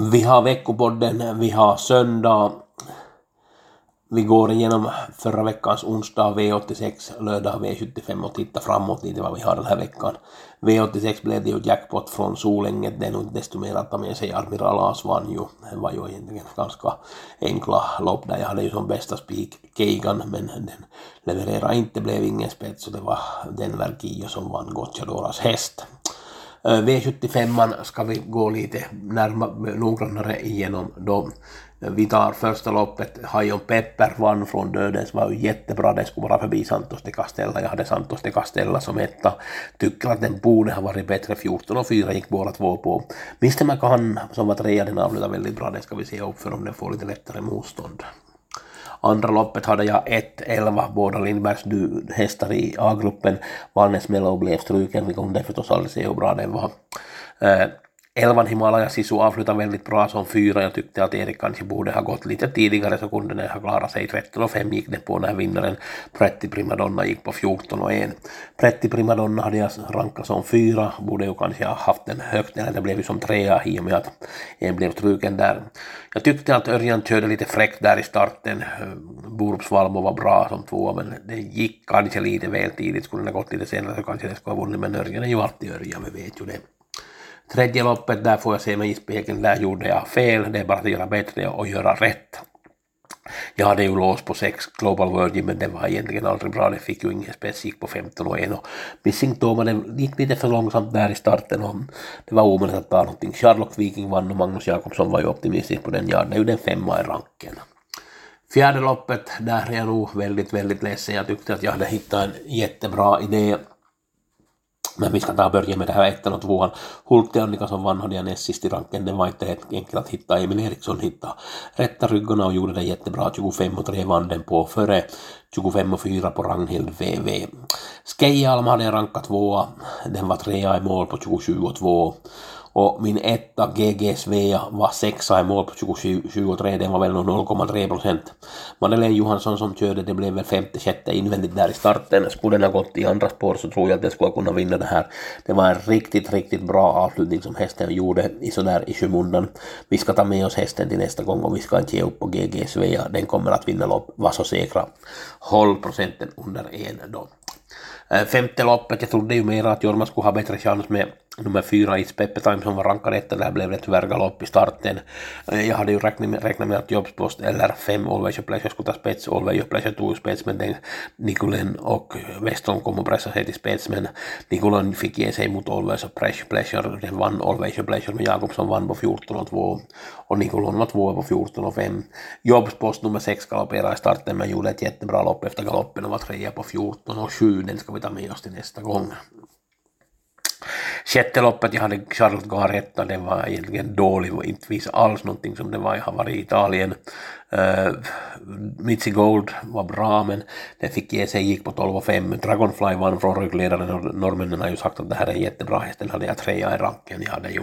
Vi har veckopodden, vi har söndag. Vi går igenom förra veckans onsdag V86, lördag V75 och tittar framåt lite vad vi har den här veckan. V86 blev det ju jackpot från Solänget, det är nog inte desto mer att ta med sig Admiral As vann ju. Det var ju egentligen ganska enkla lopp där jag hade ju som bästa spik Keigan men den levererade inte, blev ingen spets och det var den Verkio som vann Gocciadoras häst. V75 ska vi gå lite närmare, noggrannare igenom då. Vi tar första loppet, Hajon Pepper vann från dödens, var ju jättebra, den skulle vara förbi Santos de Castella, jag hade Santos de Castella som etta, tycker att den borde ha varit bättre, 14 och 4 gick båda två på. Mr. McCann som var trea, den avslutade väldigt bra, det ska vi se upp för om den får lite lättare motstånd. Andra loppet hade jag 1-11, båda Lindbergs hästar i A-gruppen. Vannes Mello blev struken, vi kunde förstås aldrig se hur bra den var. Eh, Eh, Elvan Himalaya Sisu avslutade väldigt bra som fyra. Jag tyckte att Erik kanske borde ha gått lite tidigare så kunde den ha klarat sig. 13 och 5 gick det på när vinnaren Pretti Primadonna gick på 14 och 1. Pretti Primadonna hade jag rankat som fyra, borde ju kanske ha haft den högt, eller det blev ju som trea i och med att en blev struken där. Jag tyckte att Örjan körde lite fräckt där i starten. Borups Valmo var bra som två, men det gick kanske lite väl tidigt. Skulle den ha gått lite senare så kanske den skulle ha vunnit, men Örjan är ju alltid Örjan, vi vet ju det. Tredje loppet, där får jag se mig i spegeln, där gjorde jag fel, det är bara att göra bättre och göra rätt. Jag hade ju låst på 6 Global Virgin men det var egentligen aldrig bra, det fick ju ingen spets, gick på 15 och 1 och Missing Toma den gick lite för långsamt där i starten och det var omöjligt att ta någonting. Charlotte Viking vann och Magnus Jakobsson var ju optimistisk på den, ja det är ju den femma i ranken. Fjärde loppet, där är jag nog väldigt, väldigt ledsen. Jag tyckte att jag hade hittat en jättebra idé men vi ska ta och börja med det här ettan och tvåan. Hulti Annika som vann hade jag näst sist i ranken. Det var inte helt enkelt att hitta. Emil Eriksson hittade rätta ryggarna och gjorde det jättebra. 25 och 3 vann den på före 25 och 4 på Ragnhild VV. Skejalm hade jag rankat tvåa. Den var trea i mål på 27 och 2 och min etta GG Svea var sexa i mål på 2023, den var väl 0,3 procent. Madeleine Johansson som körde, det blev väl femte, sjätte invändigt där i starten. Skulle den ha gått i andra spår så tror jag att den skulle kunna vinna det här. Det var en riktigt, riktigt bra avslutning som hästen gjorde i sådär i skymundan. Vi ska ta med oss hästen till nästa gång och vi ska inte ge upp på GG Svea. Den kommer att vinna lopp, var så säkra. Håll procenten under en då. Eh, femte loppet, jag trodde ju mer att Jorma skulle ha bättre chans med nummer fyra It's Peppe Time som var rankad etta, där blev det tyvärr galopp i starten. Eh, jag hade ju räknat med, räknat med att Jobspost eller fem Always Pleasure skulle ta spets, Always Pleasure tog spets, men den Nikulen och Weston kom och pressade sig till spets, men Nikulen fick ge sig mot Always Pleasure, den vann Always Pleasure, men Jakobsson vann på 14 och 2 och var tvåa på 14 och 5. Jobspost nummer sex galopperade i starten, men gjorde ett jättebra lopp efter galoppen och var trea på 14 och 7, den ska vi ta med oss till nästa gång. Sjätte loppet, jag hade Charlotte Garetta, det var egentligen dålig och inte visade alls någonting som det var. Jag har varit i Italien. Uh, äh, Mitzi Gold var bra men det fick ge sig, gick på 12,5. Dragonfly vann från ryggledaren och norrmännen har ju sagt att det här är jättebra häst. Den hade jag trea i ranken. Jag hade ju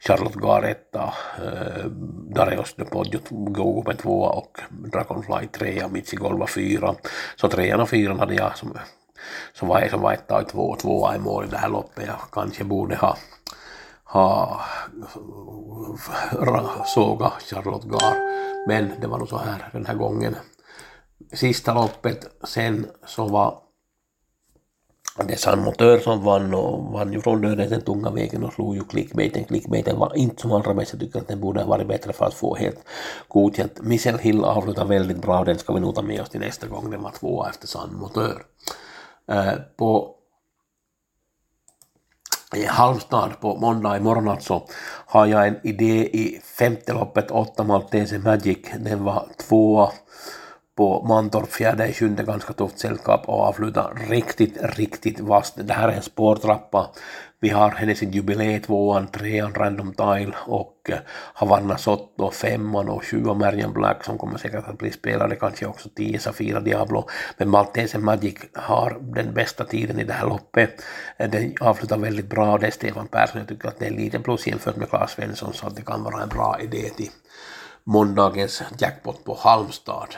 Charlotte Garetta, uh, Darius de Poggio Gogo med tvåa och Dragonfly trea, Mitzi Gold var fyra. Så trean och fyran hade jag som så var det som var ett av två, tvåa i mål i det här loppet. Jag kanske borde ha, ha såga Charlotte Gar. Men det var nog så här den här gången. Sista loppet sen så var det San Motör som vann och vann ju från döden den tunga vägen och slog ju clickbaiten. Clickbaiten var inte som allra bäst, jag tycker att den borde ha varit bättre för att få helt godkänt. Michelle Hill avslutade väldigt bra, den ska vi nog ta med oss till nästa gång. Den var tvåa efter San Motör. Eh, på i Halmstad på måndag i morgon alltså har jag en idé i femte loppet, 8 Maltese Magic. Den var tvåa på Mantorp fjärde i sjunde ganska tufft sällskap och avsluta riktigt, riktigt vasst. Det här är en spårtrappa. Vi har hennes jubilee tvåan, trean Random Tile och eh, Havanna Sotto femman och sjuan Marian Black som kommer säkert att bli spelade, kanske också tio Safira Diablo. Men Maltese Magic har den bästa tiden i det här loppet. Eh, den avslutar väldigt bra, det är Stefan Persson, jag tycker att det är lite plus jämfört med Claes Svensson så att det kan vara en bra idé till måndagens jackpot på Halmstad.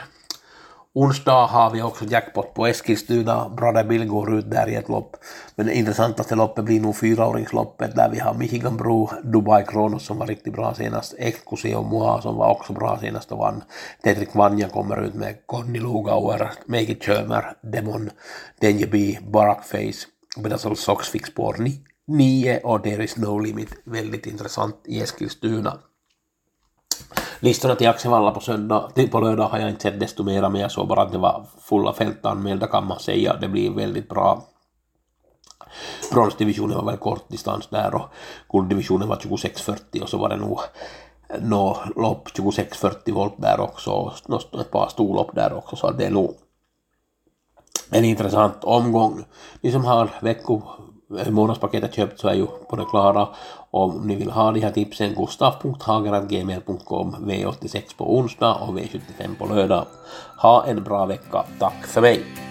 Onsdag har vi också jackpot på Eskilstuna. Brother Bill går ut där i ett lopp. Men det intressantaste loppet blir nog fyraåringsloppet där vi har Michigan Bro, Dubai Kronos som var riktigt bra senast, Excusio Moa som var också bra senast och vann. Tetrik Vanja kommer ut med Conny Lugauer, Make It Kömer, Demon, Denjeby, Barakface, Bedasol Sox fick spår 9 och There is no limit. Väldigt intressant i Eskilstuna. Listorna till Axevalla på, söndag, på lördag har jag inte sett desto mera, men jag såg bara att det var fulla fältanmälda kan man säga. Det blir väldigt bra. Bronsdivisionen var väl kort distans där och gulddivisionen var 26.40 och så var det nog nå lopp 26.40 volt där också och ett par storlopp där också så det är nog en intressant omgång. Ni som har vecko månadspaketet köpt så är ju på det klara. Om ni vill ha de här tipsen, gustav.hager.gmail.com V86 på onsdag och V75 på lördag. Ha en bra vecka. Tack för mig!